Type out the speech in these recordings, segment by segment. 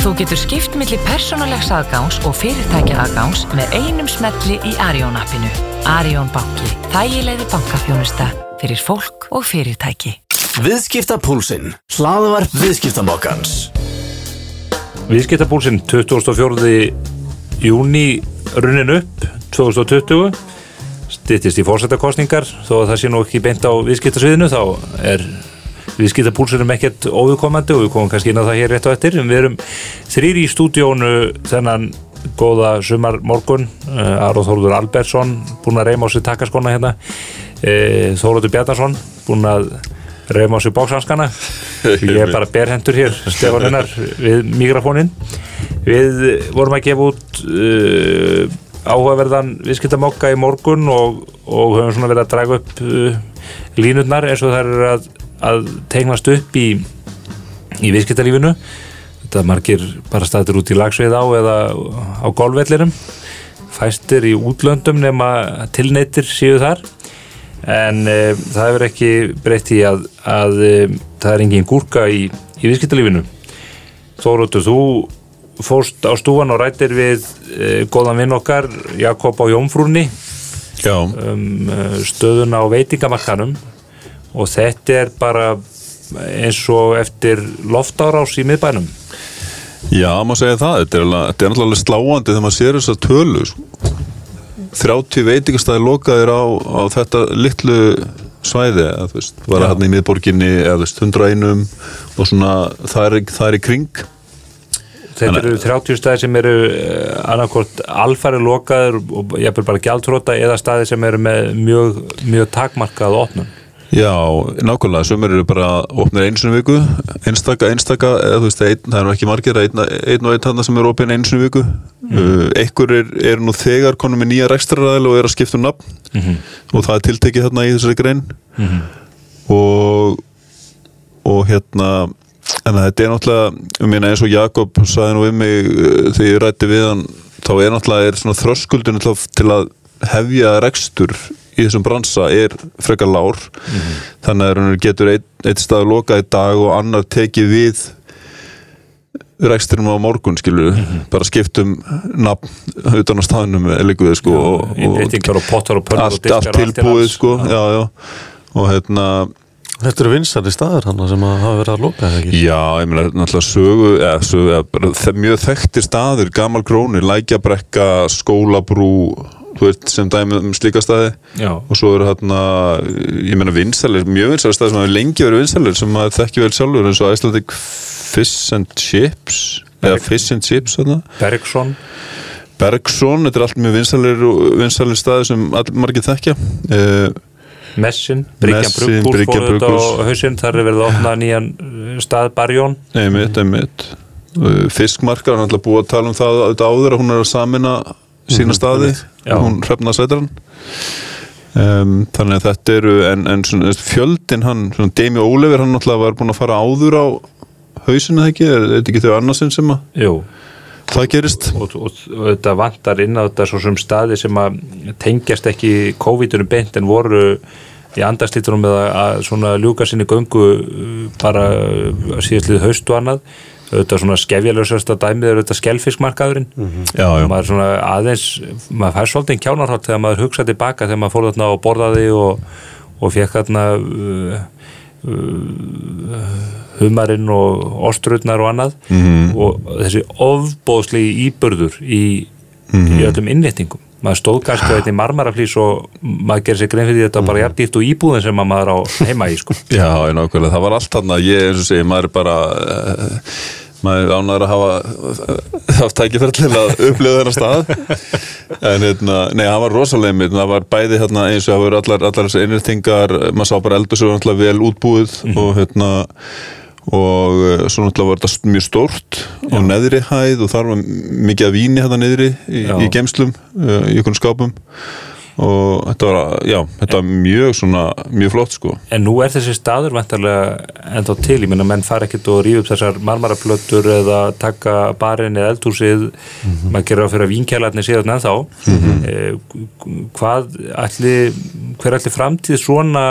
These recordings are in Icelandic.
Þú getur skipt millir persónulegs aðgáns og fyrirtækja aðgáns með einum smelli í Arjón appinu. Arjón banki. Þægilegði bankafjónusta fyrir fólk og fyrirtæki. Viðskiptapúlsinn. Hlaðvarp viðskiptamokkans. Viðskiptapúlsinn 24. júni runnin upp 2020 stittist í fórsetakostningar þó að það sé nú ekki beint á viðskiptasviðinu þá er viðskiptapúlsunum ekkert óviðkomandi og við komum kannski inn á það hér rétt og eftir. Við erum þrýri í stúdíónu þennan góða sumar morgun uh, Aron Þóruður Albersson búin að reyma á sig takaskona hérna. Uh, Þóruður Bjarnarsson búin að reyma á sig bóksanskana ég er bara berhendur hér Stefaninnar við mikrofónin við vorum að gefa út uh, áhugaverðan viðskiptamokka í morgun og, og höfum svona verið að draga upp uh, línutnar eins og það er að að tegnast upp í, í viðskiptalífinu. Þetta margir bara staður út í lagsveið á eða á golfvellirum fæstir í útlöndum nema tilneitir séu þar. En e, það hefur ekki breytt í að, að e, það er engin gúrka í, í viðskiptalífinu. Þóróttur, þú fóst á stúan og rættir við e, góðan vinn okkar Jakob á Jónfrúni um, stöðuna á veitingamakkanum og þetta er bara eins og eftir loftárás í miðbænum. Já, maður segja það, þetta er, þetta er náttúrulega sláandi þegar maður sér þess að tölu 30 veitingastæði lokaðir á, á þetta litlu svæði, veist, var að hann í miðborginni eða þú veist, 100 einum og svona, það er, það er í kring. Þetta eru 30 staði sem eru eh, annarkort alfæri lokaður og ég er bara gjaldróta eða staði sem eru með mjög, mjög takmarkað opnum Já, nákvæmlega, sömur eru bara opnir einsinu viku, einstaka, einstaka eða þú veist, ein, það er ekki margir einn ein og einn hann sem er opin einsinu viku mm. uh, einhver er, er nú þegar konum með nýja rekstraræðil og er að skipta um nafn mm -hmm. og það er tiltekið hérna í þessari grein mm -hmm. og og hérna en þetta er náttúrulega, um hérna eins og Jakob saði nú við mig uh, þegar ég rætti við hann, þá er náttúrulega er þröskuldun til að hefja rekstur í þessum bransa er frekar lár mm -hmm. þannig að það getur eitt, eitt stað að loka í dag og annar tekið við ræksturum á morgun skilur, mm -hmm. bara skiptum nafn utan á staðnum líkuð, sko, já, og, og, og pottar og pönnur allt, allt tilbúið sko, já, já. og hérna Þetta eru vinsari staður hann sem hafa verið að loka eða ekki? Já, ég meina náttúrulega sögu, eða, sögu eða, mjög þekktir staður, Gamal Gróni, Lækjabrekka, Skólabrú veist, sem dæmi um slíka staði. Já. og svo eru hérna ég meina vinsalir, mjög vinsalir staði sem hafa lengi verið vinsalir sem maður þekki vel sjálfur eins og Icelandic Fish and Chips Berg. eða Fish and Chips hérna. Bergson. Bergson, þetta er allt mjög vinsalir vinsalir staði sem margir þekkja. Uh, Messin, Bryggjan Bruggús á hausinn, þar er verið að opna nýjan stað Barjón. Einmitt, einmitt. Fiskmarkar, hann er alltaf búið að tala um það áður að hún er að samina sína staði hún hrefna sætran um, þannig að þetta eru en, en svona, fjöldin hann, Demi Ólefur hann náttúrulega var búin að fara áður á hausinu það ekki, er þetta ekki þau annarsinn sem að Jú. það gerist. Og, og, og þetta vantar inn á þetta svo sem staði sem að tengjast ekki COVID-19 beint en voru í andarslítunum með að svona ljúka sinni göngu uh, bara síðastlið haust og annað auðvitað svona skefjalösasta dæmið er auðvitað skelfiskmarkaðurinn mm -hmm. já, já. maður svona aðeins maður fær svolítið kjánarhátt þegar maður hugsa tilbaka þegar maður fór þarna og borðaði og, og fekk þarna uh, uh, humarinn og ostrutnar og annað mm -hmm. og þessi ofbóðslegi íbörður í, mm -hmm. í öllum innréttingum maður stóð kannski á þetta í marmaraflís og maður gerir sér grein fyrir þetta bara jæft dýrt og íbúðin sem maður á heima í sko. Já, nákvæmlega, það var allt hann að ég, eins og segi, maður er bara uh, maður ánæður að hafa haft tækifærlega að upplifa þennar stað. En hérna, nei, það var rosalega mitt, það var bæði hérna eins og það voru allar, allar þessi einirtingar, maður sá bara eldur svo náttúrulega vel útbúið mm -hmm. og hérna og svo náttúrulega var þetta mjög stórt á neðri hæð og þar var mikið að víni hérna neðri í, í gemslum, í einhvern skápum og þetta var, já, þetta var mjög svona, mjög flott sko. En nú er þessi staður vantarlega ennþá til, ég menna menn fara ekkert og ríða upp þessar marmaraplötur eða taka barinn eða eldhúsið mm -hmm. maður gerir á fyrir að vínkjælarni síðan ennþá mm -hmm. eh, hvað ætli, hver ætli framtíð svona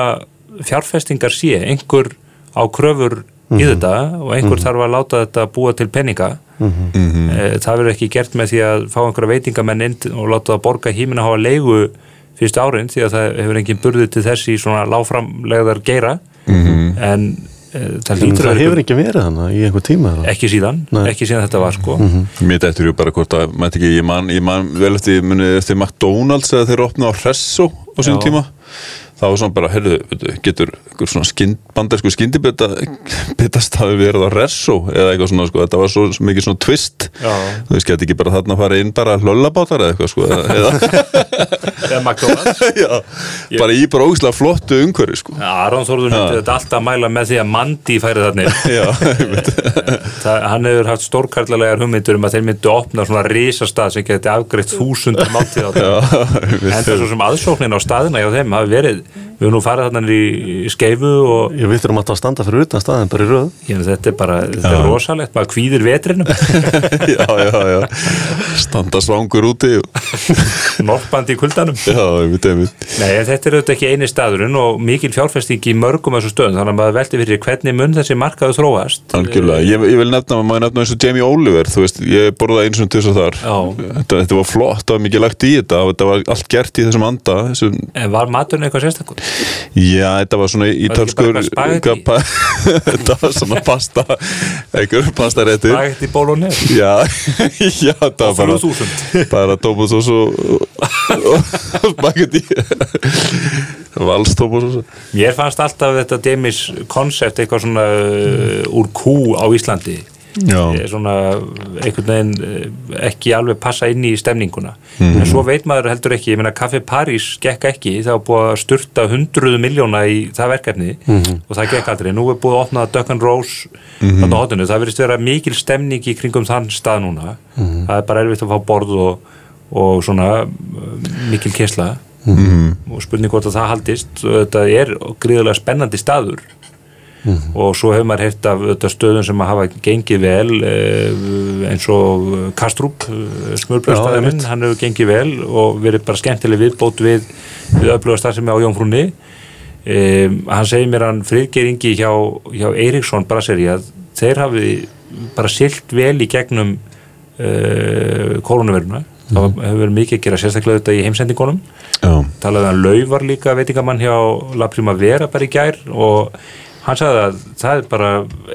fjárfestingar sé, einhver á kröfur í mm -hmm. þetta og einhver þarf að láta þetta búa til peninga mm það verður ekki gert með því að fá einhverja veitingamenn inn og láta það borga hímin að hafa leigu fyrstu árin því að það hefur engin burði til þess í svona láframlegðar geira. En e, það En lítur það að hefur ekki verið þannig í einhver tíma ekki síðan, Nei. ekki síðan þetta var sko. Mér dættur ju bara hvort að, mætti ekki, ég man, ég man vel eftir, eftir McDonalds eða þeir opna á Hresso á sín Já. tíma það var svona bara, veitu, getur einhver svona skynd, bandarsku skyndibita bitast hafi verið á Hresso eða eitthvað svona, sko, þetta var svo, mikið svona twist. Já. þú veist, geti ekki bara þarna að fara inn bara hlollabátar eða eitthvað, sko eða, eða, McDonalds. Já, bara í bara ógislega flottu umhverfi, sko. Aron Þórður myndi þetta alltaf mæla með því að Mandi færi þarna Já, einmitt. Það, hann hefur haft stórkarlalegar hugmyndur um að þeir myndu opna svona risastað sem geti afgreitt þúsundum máltíð við höfum nú farið þarna í, í skeifu og Ég veitur um að það standa fyrir utan staðin bara í röð. Ég, þetta er bara, þetta er rosalegt maður kvíðir vetrinum já, já, já. Standa svangur úti. Og... norpandi í kuldanum. Já, einmitt, einmitt. Nei, en þetta er auðvitað ekki eini staðurinn og mikil fjárfesting í mörgum þessu stöðum þannig að maður velti fyrir hvernig mun þessi markaðu þróast. Algjörlega, ég, ég vil nefna, maður nefna eins og Jamie Oliver, þú veist, ég borðaði eins og þess að þar. Já. þetta, þetta var flott, það var mikið lagt í þetta þetta var allt gert í þessum anda þessum, En var maturinn eitthvað sérstakur? Já, þetta var svona ítalskur þetta var svona pasta einhver pasta réttir Spaghetti bolognese. Já, já, þetta var bara 3000. bara tómusós og, og, og spagetti vals tómusós Mér fannst alltaf þetta Demis koncept eitthvað svona uh, úr kú á Íslandi svona einhvern veginn eh, ekki alveg passa inn í stemninguna. En svo veit maður heldur ekki, ég meina Café París gekk ekki, það var búið að styrta hundruðu miljóna í það verkefni og það gekk aldrei, nú er búið að opna Duck and Rose þarna á hotinu, það verðist vera mikil stemning í kringum þann stað núna. Það er bara erfitt að fá borð og, og svona eh, mikil kesla og spurning hvort að það haldist. Þetta er gríðulega spennandi staður og svo hefur maður heyrt af auðvitað stöðum sem að hafa gengið vel eh, eins og Kastrup Já, smurbröðstæðurinn, einmitt. hann hefur gengið vel og verið bara skemmtileg viðbót við, við öfluga starfsemi á Jónfrúnni um, hann segir mér hann friðgeringi hjá, hjá Eiríksson Brasseri að þeir hafi bara silt vel í gegnum uh, koronaviruna það var- hefur verið mikið að gera sérstaklega þetta í heimsendingunum. Talaði hann Laufar líka veitingamann hjá La Primavera bara í gær og hann sagði að það er bara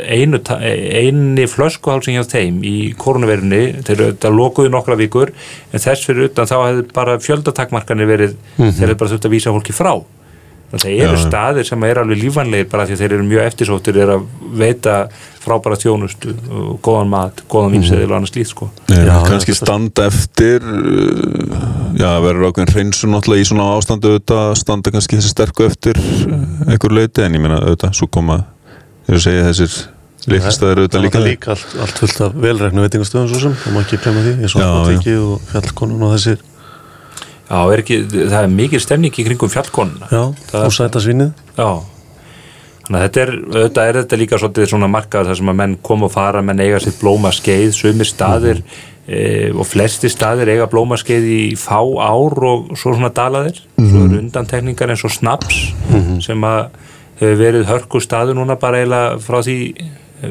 einu, eini flöskuhálsing hjá þeim í koronavirunni þeir lokuðu nokkra vikur en þess fyrir utan þá hefði bara fjöldatakmarkanir verið þeir hefði bara þurft að vísa fólki frá. Það eru Já. staðir sem eru alveg lífanlegir bara því að þeir eru mjög eftirsóttir er að veita frábæra þjónustu góðan mat, góðan vinseðil og annars líkt sko. Já, Já, kannski standa eftir uh, já, verður ákveðin hreinsun náttúrulega í svona ástandu auðvitað standa kannski þessi sterku eftir uh, einhver leiti en ég meina auðvitað svo koma, ég vil segja þessir litistæðir Það auðvitað er líka. líka allt, allt fullt af velræknu veitingastöðum svo sem, það má ekki glemma því eins og apotekki og fjallkonun og þessir. Já, er ekki, það er mikil stemning í kringum fjallkonuna. Já, Það- og sætasvinnið Já Þannig að þetta er, auðvitað er þetta líka svolítið svona markað þar sem að menn koma og fara, menn eiga sitt blómaskeið, sumir staðir e, og flesti staðir eiga blómaskeið í fá ár og svo svona dalaðir, svo eru undantekningar eins og snaps sem að hefur verið hörku staður núna bara eiginlega frá því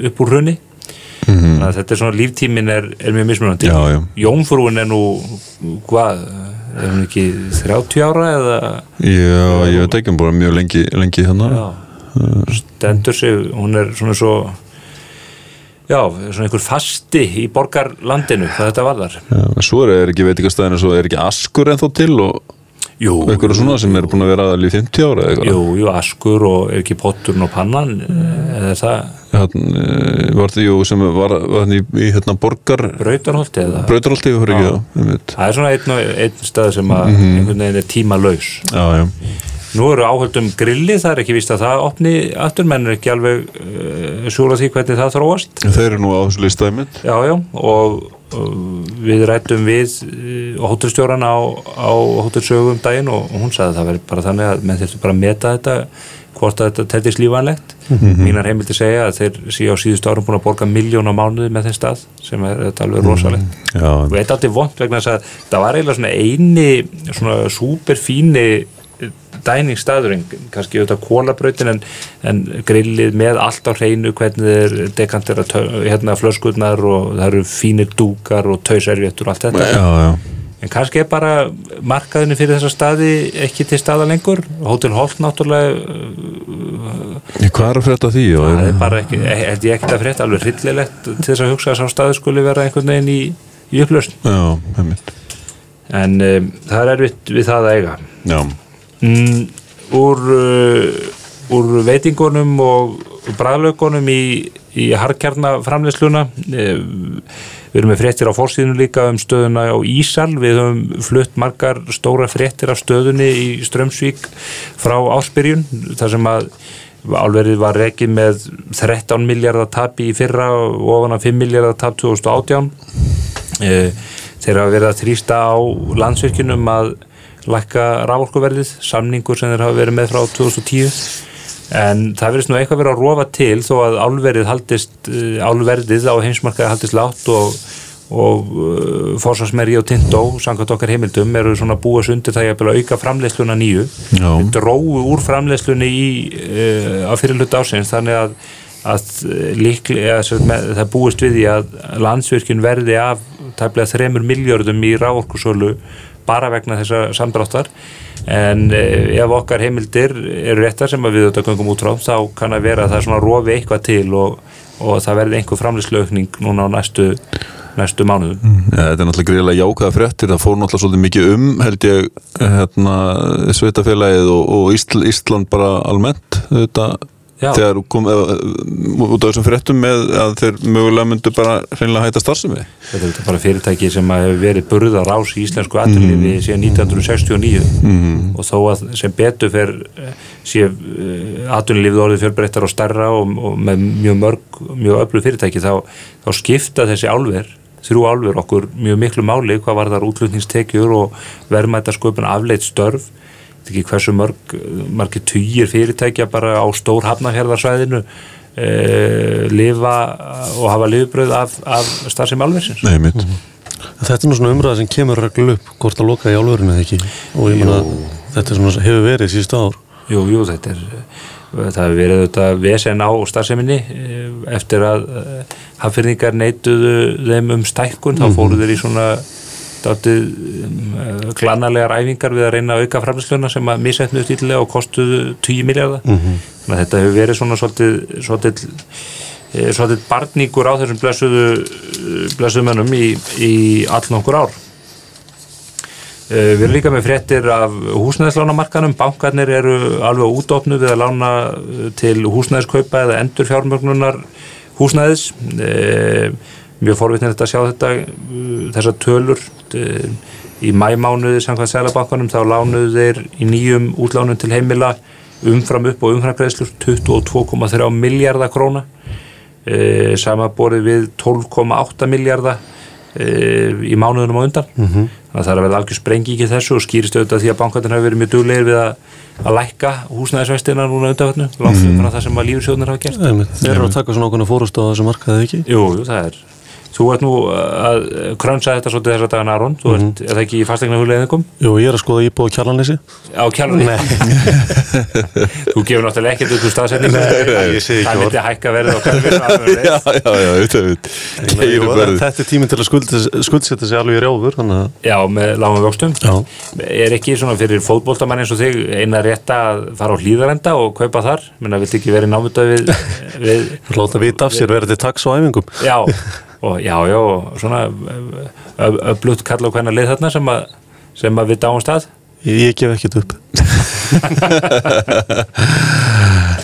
upp úr hrunni þannig að þetta er svona líftímin er, er mjög mismunandi. Jónfrúin er nú hvað, er hún ekki 30 ára eða? Já, ég veit ekki, hún búin mjög lengi, lengi hérna. Já, stendur sig hún er svona svo já, svona einhver fasti í borgarlandinu, það þetta var þar Já, en svo er, er ekki veitingastæðinu svo er ekki askur ennþá til og jú, einhverju svona sem er búin að vera alveg í 50 ára eitthvað? Jú, jú, askur og ekki potturinn og pannan eh, eða það? Hann, uh, var þetta jú sem var, var í, í hérna borgar brautarholti eða? Brautarholti, fyrir ekki það það er svona einn, einn stað sem að Mhm. einhvern veginn er tímalaus. Já, já, nú eru áhöldum grilli, það er ekki víst að það opni aftur, menn er ekki alveg uh, sjúra því hvernig það þróast. Þeir eru nú á þessu listaði mitt Já, já, og, og við rættum við uh, hótelstjóran á, á hótelsögum daginn og, og hún sagði að það veri bara þannig að menn þurftu bara að meta þetta hvort að þetta teltist lífanlegt mínar heimildi segja að þeir séu á síðustu árum búin að borga miljón á mánuði með þeim stað sem er þetta alveg rosalegt. Já, og þetta er alltaf vond vegna þess að það var eiginlega svona eini svona súper fíni dæningsstaðurinn, kannski auðvitað kólabrautin en, en grillið með allt á hreinu, hvernig þeir dekantera hérna flöskurnar og það eru fínir dúkar og tauservjettur og allt þetta. Já, já. En kannski er bara markaðinu fyrir þessa staði ekki til staða lengur. Hotel Holt náttúrulega Hvað er að frétta því? það er- bara ekki, held ég ekki að frétta alveg hryllilegt til þess að hugsa að sá staði skuli vera einhvern veginn í, í upplösn Já, heimitt en um, það er erfitt við það að eiga. Já, mm, úr uh, úr veitingunum og bræðlaugunum í, í harkjarnaframleysluna um, við erum með fréttir á fórsíðinu líka um stöðuna á Ísal. Við höfum flutt margar stóra fréttir af stöðunni í Strömsvík frá áspyrjun þar sem að álverið var rekið með 13 miljardar tapi í fyrra og ofan að 5 miljardar tap 2018 Eh, þeir hafa verið að þrýsta á landsvirkjunum að lækka rávorkuverðið, samningur sem þeir hafa verið með frá 2010 en það verðist nú eitthvað verið að rofa til þó að álverið haldist eh, álverðið á heimsmarkaði haldist látt og, og uh, fórsvarsmeri og tindó, samkvæmt okkar heimildum eru svona búið sundir það að auka framleiðsluna nýju Já. dróu úr framleiðslunni í, uh, á fyrirlut ásins þannig að, að líklega það búist við því að landsvirkjun verði af tæplega þremur miljardum í rávorkusölu bara vegna þessa samdráttar. En eh, ef okkar heimildir eru réttar sem að við þetta göngum út frá þá kann að vera að það er svona rofi eitthvað til og, og það verði einhver framlýslaukning núna á næstu, næstu mánuðum. Ja, þetta er náttúrulega greiðilega jákaða fréttir. Það fór náttúrulega svolítið mikið um held ég hérna, sveitafélagið og, og Ísl, Ísland bara almennt þetta. Þegar kom eða, út af þessum fréttum með að þeir mögulega myndu bara hreinlega hætta starfsemi? Þetta er bara fyrirtæki sem hefur verið burðar ás í íslensku aðrilifi síðan 1969 og þó að sem betur fer eh, sé aðrilifið orðið fjölbreyttar og stærra og, og með mjög mörg, mjög öflug fyrirtæki þá, þá skipta þessi álver þrjú álver okkur mjög miklu máli hvað var þar útlutningstekjur og verðmætasköpun afleitt störf ekki hversu mörg, margir tugir fyrirtækja bara á stór hafnafjörðarsvæðinu e, lifa og hafa lifibröð af, af starfsemi álversins. Nei, mitt Þetta er nú svona umræða sem kemur reglu upp hvort að loka í álverinu eða ekki. Og ég meina þetta er svona, hefur verið síðustu ár. Jú, jú, þetta er það hefur verið þetta vesen á starfseminni. Eh, eftir að eh, hafðfyrningar neituðu þeim um stækkun þá fóru þeir í svona dátið glannalegar æfingar við að reyna að auka framlýsluna sem að misetnuðu stílilega og kostuðu 10 miljardar þannig að þetta hefur verið svona svolítið svolítið, eh, svolítið barningur á þessum blessuðu mönnum í, í all nokkur ár. Eh, Við erum líka með fréttir af húsnæðislánamarkanum, bankarnir eru alveg útofnu við að lána eh, til húsnæðiskaupa eða endur fjármögnunar húsnæðis. Mjög forvitnir þetta að sjá þetta, eh, þessar tölur. Eh, Í mæmánuði samkvæmt Sælabankanum þá lánuðu þeir í nýjum útlánum til heimila umfram upp og umfram greiðslur 22,3 miljardar króna. Eh, Samaborið við 12,8 miljardar í mánuðunum á undan þannig að það er verða algjör sprengi ekki þessu og skýrist auðvitað því að bankarnir hafa verið mjög duglegir við að, að lækka húsnæðisvestina núna undanvötnu langt mm. það sem að lífsjóðnir hafa gert. Þeir eru að taka svona okkurna fórustu á þessu markaði ekki Jú, jú, það er Þú ert nú að krönsa þetta svolítið þess að dagana Aron. Þú ert, er það ekki í fastegna hugleðingum? Jú, ég er að skoða íbúið á kjarlanissi Á kjálunni? Þú gefur náttúrulega ekkert út úr staðsetningu. Nei, ég segi ekki Það myndi hækka verið á hverju Já, já, já, Keirum verið Þetta er tíminn til að skuldsetta sig alveg í rjáfur Já, með lágum vöxtum. Já. Er ekki svona fyrir fótboltamann eins og þig eina rétta að fara á hlýðarenda og kaupa þar? Menna, við, við og já, já, svona öflutt kalla og hvernig lið þarna sem að, sem að við dáum stað Ég, gef ekkert upp.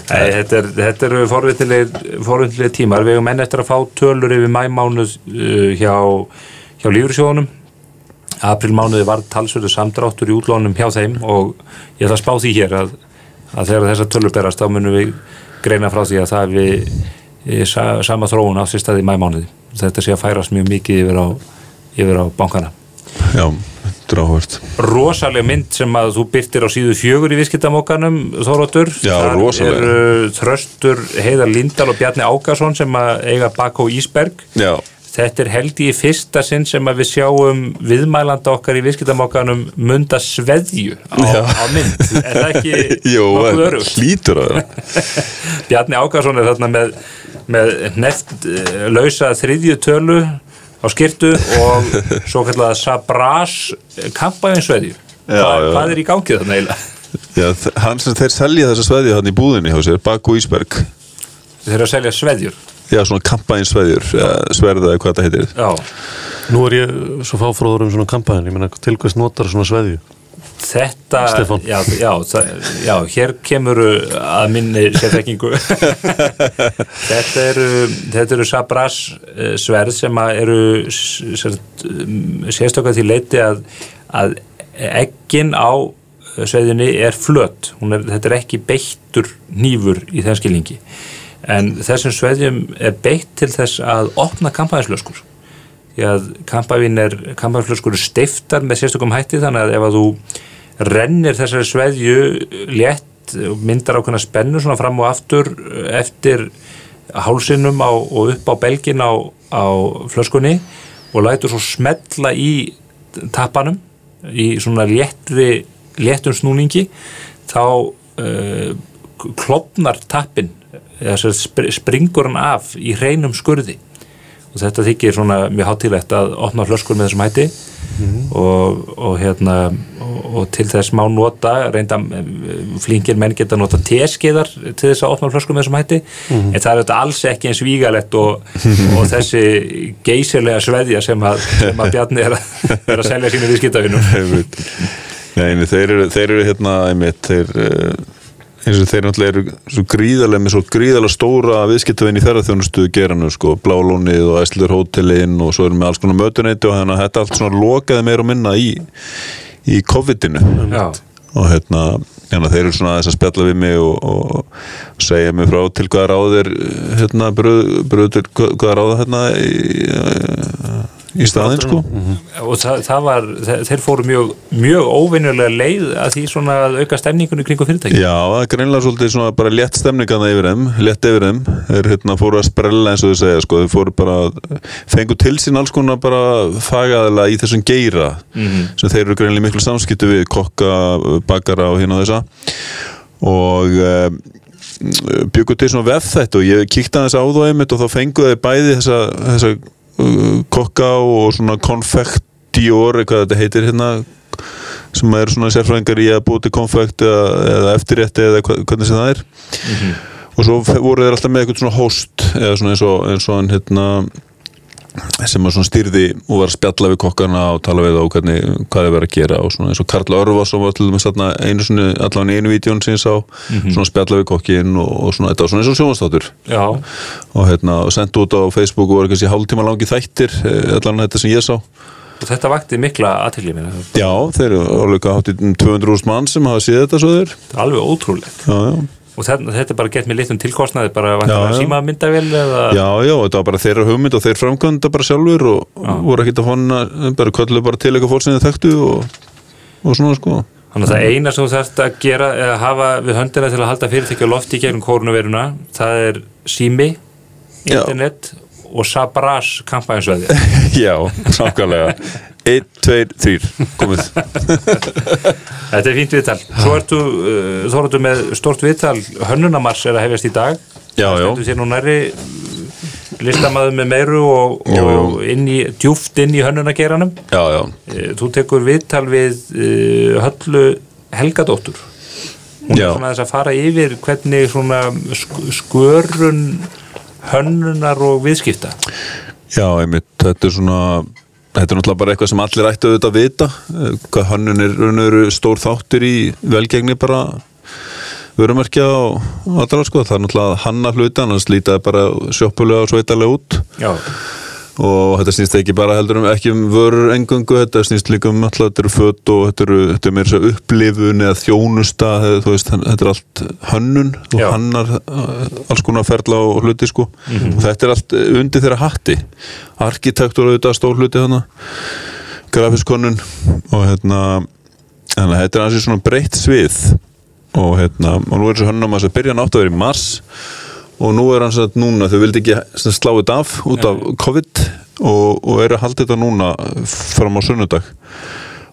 Nei, þetta, er, þetta eru forvittilega tímar. Við hefum enn eftir að fá tölur yfir mæmánuð uh, hjá, hjá lífrisjóðunum aprilmánuði var talsverðu samdráttur í útlónum hjá þeim og ég ætla að spá því hér að, að þegar þessar tölur berast þá munum við greina frá því að það við sa, sama þróun á sér staði mæmánuði þetta sé að færast mjög mikið yfir á, yfir á bankana. Já, þetta er áhvert rosaleg mynd sem að þú byrtir á síðu fjögur í viðskiptamokkanum Þóróttur, Já, þar rosaleg. eru Þröstur, Heiðar Lindahl og Bjarni Ágason sem að eiga Bakó Ísberg. Já, þetta er held í fyrsta sinn sem að við sjáum viðmælanda okkar í viðskiptamokkanum munda sveðju á, á mynd er það ekki Jó, nokkuð örugt? hlýtur að það Bjarni Ákarsson er þarna með, með neft uh, lausa þriðju tölu á skirtu og svo kallaða Sabras kampaðinsveðju Já, Hva, já. hvað er í gangið þarna eiginlega? Já, hann sem þeir selja þessa sveðju hann í búðinni hjá sér, Baku Ísberg Þeir eru að selja sveðjur Já, svona kampænsveðjur, sverða eða hvað það heitir. Já, Nú er ég svo fáfróður um svona kampæðin, ég meina til hvers notar svona sveðju? þetta Stefán. já, já, það, já, hér kemur að minni sérþekkingu. Þetta eru þetta eru Sabras eh, sverð sem að eru sérstökað til leiti að, að eggin á sveðjunni er flött er, þetta er ekki beittur nýfur í þeim skilningi en þessum sveðjum er beitt til þess að opna kampaðinslöskur því að eru steiftar með sérstökum hætti þannig að ef að þú rennir þessari sveðju létt og myndar ákveðna spennu svona fram og aftur eftir hálsinum á, og upp á belgin á, á flöskunni og lætur svo smetla í tappanum í svona léttri léttum snúningi þá uh, klopnar tappin springur hann af í hreinum skurði. Og þetta þykir svona mjög hátílegt að opna flöskur með þessum hætti. Og, og hérna og, og til þess má nota reynda flingir menn geta nota teskeiðar til þess að opna flöskur með þessum hætti. En það er þetta alls ekki eins vígalett og, og þessi geysilega sveðja sem að, sem að Bjarni er að, er að selja sínu viðskiptafinum nei, þeir eru, þeir eru hérna einmitt, þeir eh, eins og þeir náttúrulega eru svo gríðarlega með svo gríðarlega stóra viðskiptavinn í ferðarþjónustu geranu, sko, Blálónið og Æslur hótelin og svo erum við alls konar mötuneyti og þannig að þetta allt svona lokaði meira og minna í, í COVID-inu. Og hérna, hérna þeir eru svona þess að spjalla við mig og, og segja mig frá til hvaða ráðir hérna, bröð, bröð hvaða ráða hérna í, í staðinn, sko. Og það, það var, þe- þeir fóru mjög, mjög óvinnulega leið að því svona að auka stemningunni kringum fyrirtæki. Já, það er greinlega svolítið svona bara létt stemningaða yfir þeim, létt yfir þeim. Þeir hérna fóru að sprella eins og þau segja sko, þeir fóru bara, fengu til sín alls konar bara fagaðilega í þessum geira sem þeir eru greinlega miklu samskiptu við kokka, bakara og hérna þessa. Og um, byggu til svona vef þetta og ég kíkti aðeins á það einmitt og þá fengu þeir bæði þessa, þessa kokka og svona konfektíor, hvað þetta heitir hérna sem eru svona sérfræðingar í að búið til konfekt eða, eða eftirrétti eða hvernig sem það er. Og svo voru þeir alltaf með eitthvað svona host eða svona eins og, eins og hann hérna sem að svona stýrði og var að spjalla við kokkarna og tala við þá hvernig, hvað þeir verið að gera og svona eins og Karl Örvas sem var til dæmis einu svona, allan í einu vídjón sem ég sá svona spjalla við kokkin og, og svona þetta var svona eins og sjónvastáttur Já, og hérna sendt út á Facebook og var kannski hálftíma langi þættir eh, allan þetta sem ég sá. Og þetta vakti mikla aðtilli minna. Já, þeir eru alveg hátt í 200.000 mann sem hafa séð þetta svo þeir. Alveg ótrúlegt. Já, já Og þetta, er bara gett með litlum tilkostnaði, bara Já, já. síma myndavél eða... Já, já, þetta var bara þeirra hugmynd og þeir framkvæmda bara sjálfur og voru ekkert að fonna, bara köllu bara til eitthvað fólk sem þið þekktu og, og svona sko. Þannig að það eina sem þú þarft að gera eða hafa við höndina til að halda fyrirtæki á lofti í gegnum kórnuveruna, það er sími, Já. internet og Sabras kampænsveði. Já, samkvæmlega. 1, 2, 3, komið. Þetta er fínt viðtal. Svo ertu, uh, þá ertu með stort viðtal, hönnunamars er að hefjast í dag. Já, já. Stendur þér nú nærri listamaður með meiru og, og inn í, djúft inn í hönnunageranum. Já, já. Eh, Þú tekur viðtal við uh, Höllu Helgadóttur. Hún Já. er svona þess að fara yfir hvernig svona sk skörun hönnunar og viðskipta. Já, einmitt, þetta er svona, þetta er náttúrulega bara eitthvað sem allir ættu auðvitað að vita, eh, hvað hönnun er raun og veru stór þáttur í velgengni bara vörumerkja og allra sko, það er náttúrulega hanna hluti, annars lítaði bara sjoppulega og sveitalega út. Já, og þetta snýst ekki bara heldur um ekki um vörur engungu, þetta snýst líka um alltaf þetta eru fött og þetta eru, þetta er meira svo upplifun eða þjónusta veist, þetta er allt hönnun og hannar uh, alls konar ferla og hluti sko. Og þetta er allt undir þeirra hatti. Arkitektur auðvitað stór hluti hana grafiskonun og hérna þetta er ansið svona breytt svið. Og hérna, og nú er þessu hönnum að byrja nátt að vera í mars og nú er hans að núna þau vildi ekki slá þetta af út af COVID og, og eru að halda þetta núna fram á sunnudag.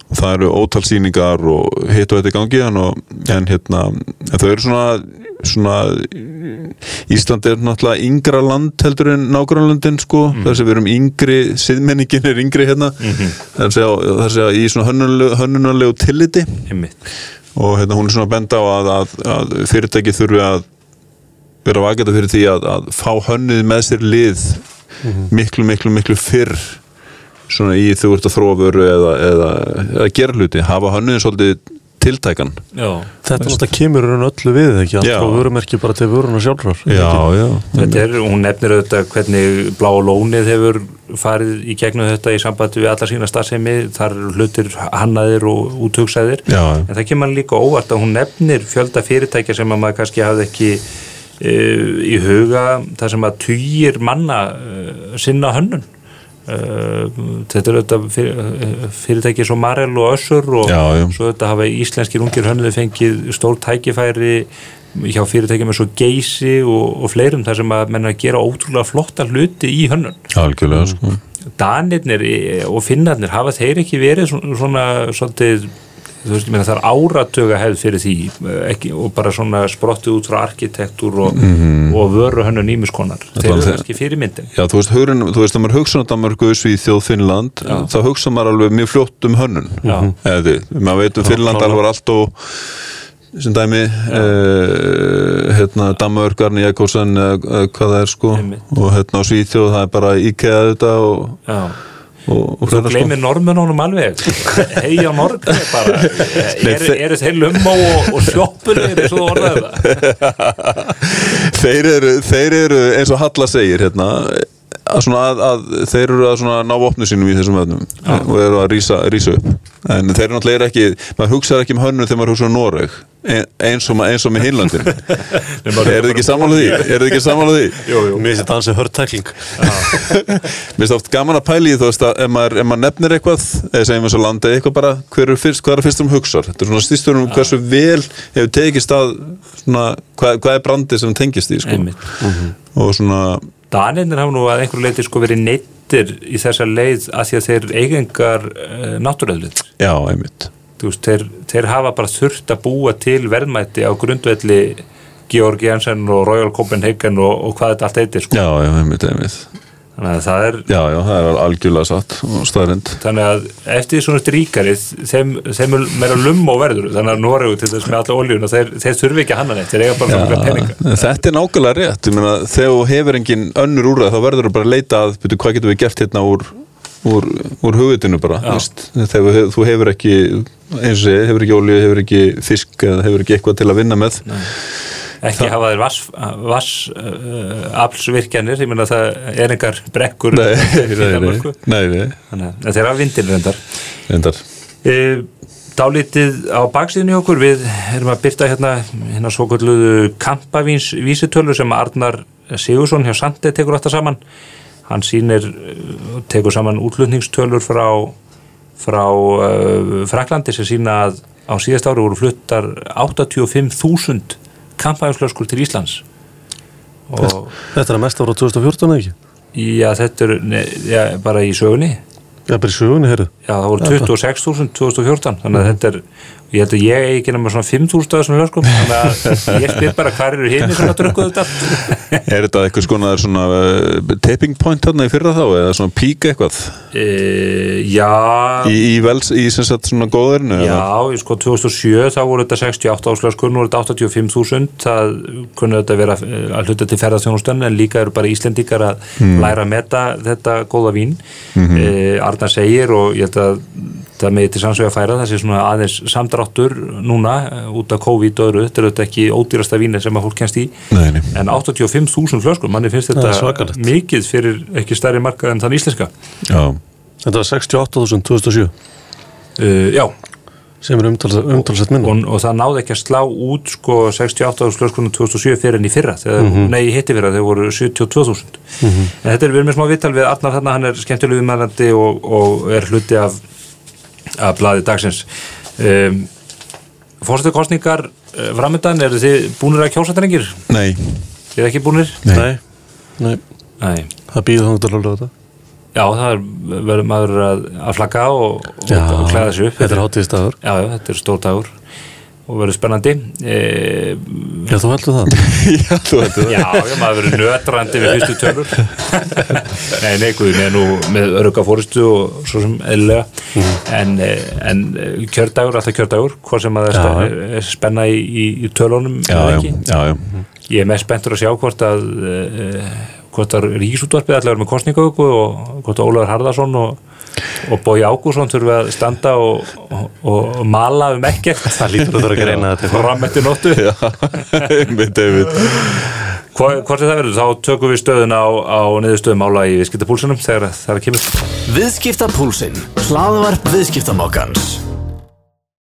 Og það eru ótal sýningar og hitt og þetta í gangi og, en hérna en þau eru svona, svona Ísland er náttúrulega yngra land heldur en nágrannlandin sko. Mm. þar sem við erum yngri, siðmenningin er yngri hérna. Þar sem þar sem í svona hönnunarlegu, tilliti. Einmitt. Og hérna hún er svona að benda á að, að, að fyrirtæki þurfi að vera vakenda fyrir því að, að fá hönnuð með sér lið miklu, miklu, miklu fyrr svona í þú ert að þróa vöru eða, eða, eða gera hluti, hafa hönnuðin svolítið tiltækan. Já, Þetta náttúrulega kemur raun öllu við ekki Já. Alltaf vörumerki bara til vöruna sjálfrar. Já, þetta er, hún nefnir auðvitað hvernig bláa lónið hefur farið í gegnum þetta í sambandi við alla sína starfsemi, þar eru hlutir hannaðir og úthugsaðir. Já. en það kemur líka óvart að hún nefnir fjölda fyrirtækja sem að maður kannski hafði ekki í huga þar sem að tugir manna e, sinna hönnun e, þetta er auðvitað fyr, e, fyrirtæki svo Marel og Össur og Já, já. svo þetta hafa íslenskir ungir hönnuði fengið stór tækifæri hjá fyrirtækjum eins og Geysi og, og fleirum þar sem að menna að gera ótrúlega flotta hluti í hönnun algjörlega sko. Danirnir og Finnarnir hafa þeir ekki verið svona, svona svolítið þú veist, ég meina það er áratuga hefð fyrir því ekki, og bara svona sprottið út frá arkitektúr og, og vöru hönnun ímiskonar þeir eru kannski fyrirmyndin. Já, þú veist, hugrin, þú veist, að maður hugsa um Danmarku, Svíþjóð, Finnland, þá hugsa maður alveg mjög fljótt um hönnun. Eða því, maður veit um Finnland alveg allt og sem dæmi uh, hérna, Danmörk, Arni Jakobsen eða hvað það er sko. Einmitt. og hérna á Svíþjóð, það er bara IKEA þetta og, Já. Og, og Þú gleymir normununum alveg. Hei á normunum bara. Eru, þe- eru þeir lumma og, og og þú orðaði það þeir, eru, þeir eru eins og Halla segir hérna að, svona að, að þeir eru að svona ná opnu sínum í þessum vöðnum og eru að rísa, rísa upp. En þeir eru náttúrulega ekki, maður hugsaði ekki um hönnun þegar maður hugsaði um Noreg e- eins og, ma- eins og með Hinlandin er þið ekki sammála því? er þið ekki sammála því? jú, jú. Mér finnst þetta hörtækling Mér finnst oft gaman að pæli í þú veist að ef maður, ef maður nefnir eitthvað eða segjum eins og landi eitthvað bara hver er fyrst, hvað er fyrst um hugsar? Þetta er svona stýstur um hversu vel hefur tekist að svona, hvað, hvað er brandið sem tengist í sko. Og svona Danirnir hafa nú að einhverju leiti sko verið neittir í þessa leið að því að þeir eigengar uh, náttúröðlut já, einmitt. Veist, þeir, þeir hafa bara þurft að búa til verðmætti á grundvelli Georg Jensen og Royal Copenhagen og, og hvað þetta allt heitir sko. já, já, einmitt, einmitt þannig að það er já, já, það er algjörlega satt og staðrind þannig að eftir svona ríkari þeim, þeim er meira lumm og verður þannig að Noregu til þess með alla oljuna þeir, þeir þurfi ekki að hanna neitt, þeir eiga bara svona peninga. þetta er nákvæmlega rétt. Ég meina, þegar hefur engin önnur úrræð þá verður þú bara að leita að byrju, hvað getum við gert hérna úr, úr, úr hugutinu bara þegar þú hef- þú hefur ekki eins og segir, hefur ekki olíu, hefur ekki fisk hefur ekki eitthvað til að vinna með ekki hafa þeir vass, vass uh, aflsvirkjanir, ég meina það er engar brekkur nei, nei, nei, þannig að þeir hafa vindil reyndar. Reyndar. E, Dálítið á baksíðinu hjá okkur við erum að byrta hérna hérna svo kalluðu kampavíns vísitölu sem Arnar Sigursson hjá Sandi tekur þetta saman. Hann sýnir, eh, tekur saman útlutningstölur frá frá uh, Fraklandi sem sína að á síðast ári voru fluttar 85.000 kampavínsflöskur til Íslands. Og Þetta er að mest ára 2014 eða ekki? já, þetta er ne, já, bara í sögunni. Já, bara í sögunni, heyrðu. Já, það voru 26.000 2014 þannig að þetta er, ég held að ég eigi ekki nema svona 5.000 af þessum hlöskum þannig að ég spyr bara hvað eru hinn sem að drukkuðu þetta Er þetta eitthvað skona svona uh, tipping point þarna í fyrra þá eða svona pík eitthvað? E, Já. Í, í vels, í sem sagt svona góðurinu Já, í sko 2007 þá voru þetta 68 áslöskur, nú voru þetta 85.000 það kunni þetta vera eh, að hluta til ferðarþjónustunni en líka eru bara Íslendingar að læra að meta þetta góða vín. Mm -hmm. Arna segir og ég held að það með til sannsvega færa þessi svona aðeins samdráttur núna eh, út af COVID og öðru, þetta er þetta ekki ódýrasta víni sem að fólk kennst í. Nei, nei. en 85.000 flöskur, manni finnst þetta mikið fyrir ekki stærri markað en þann íslenska. Já, Þetta var 68.000 2007 uh, Já, sem er umtalsett minna. Og, og það náði ekki að slá út sko 68 slöskunum 2007 fyrir enn í fyrra þegar, nei, í hitti fyrra, þegar voru 72.000 en þetta er erum með smá vital við Arnar þarna, hann er skemmtilegu viðmælandi og, og er hluti af af blaði dagsins. Um, Fórstu kostningar uh, framöndan, eru þið búnir að kjósa drengir? nei. Þið er ekki búnir? Nei, nei, Nei, það býður þannig að lögða þetta. Já, það er, verður maður að, að flagga og, og, og klæða sig upp. Þetta er hátíðistafur Já, já, þetta er stór dagur og verður spennandi. E, Já, þú heldur það? Já, þú veitur það. Já, já, maður verður nötrandi við fyrstu tölur. Nei, nei, guðin er nú með örugga fórustu og svo sem eðlilega. En, eh, en eh, kjördagur, alltaf kjördagur hvað sem að það er er spenna í, í, í tölunum Já, eða já, ekki. já, já. Ég er mest spenntur að sjá hvort að uh, hvort að ríkisútvarpið ætla að vera með kostningaukku og hvort að Ólafur Harðarsson og, og Bói Ágússon þurfi að standa og, og, og mala um ekkert Það lítur að það að greina þetta fram eftir nóttu hvort er það verður, þá tökum við stöðuna á, á niðurstöðum ála í viðskiptapúlsunum þegar það kemur Viðskiptapúlsinn. Hlaðvarp viðskiptamokkans.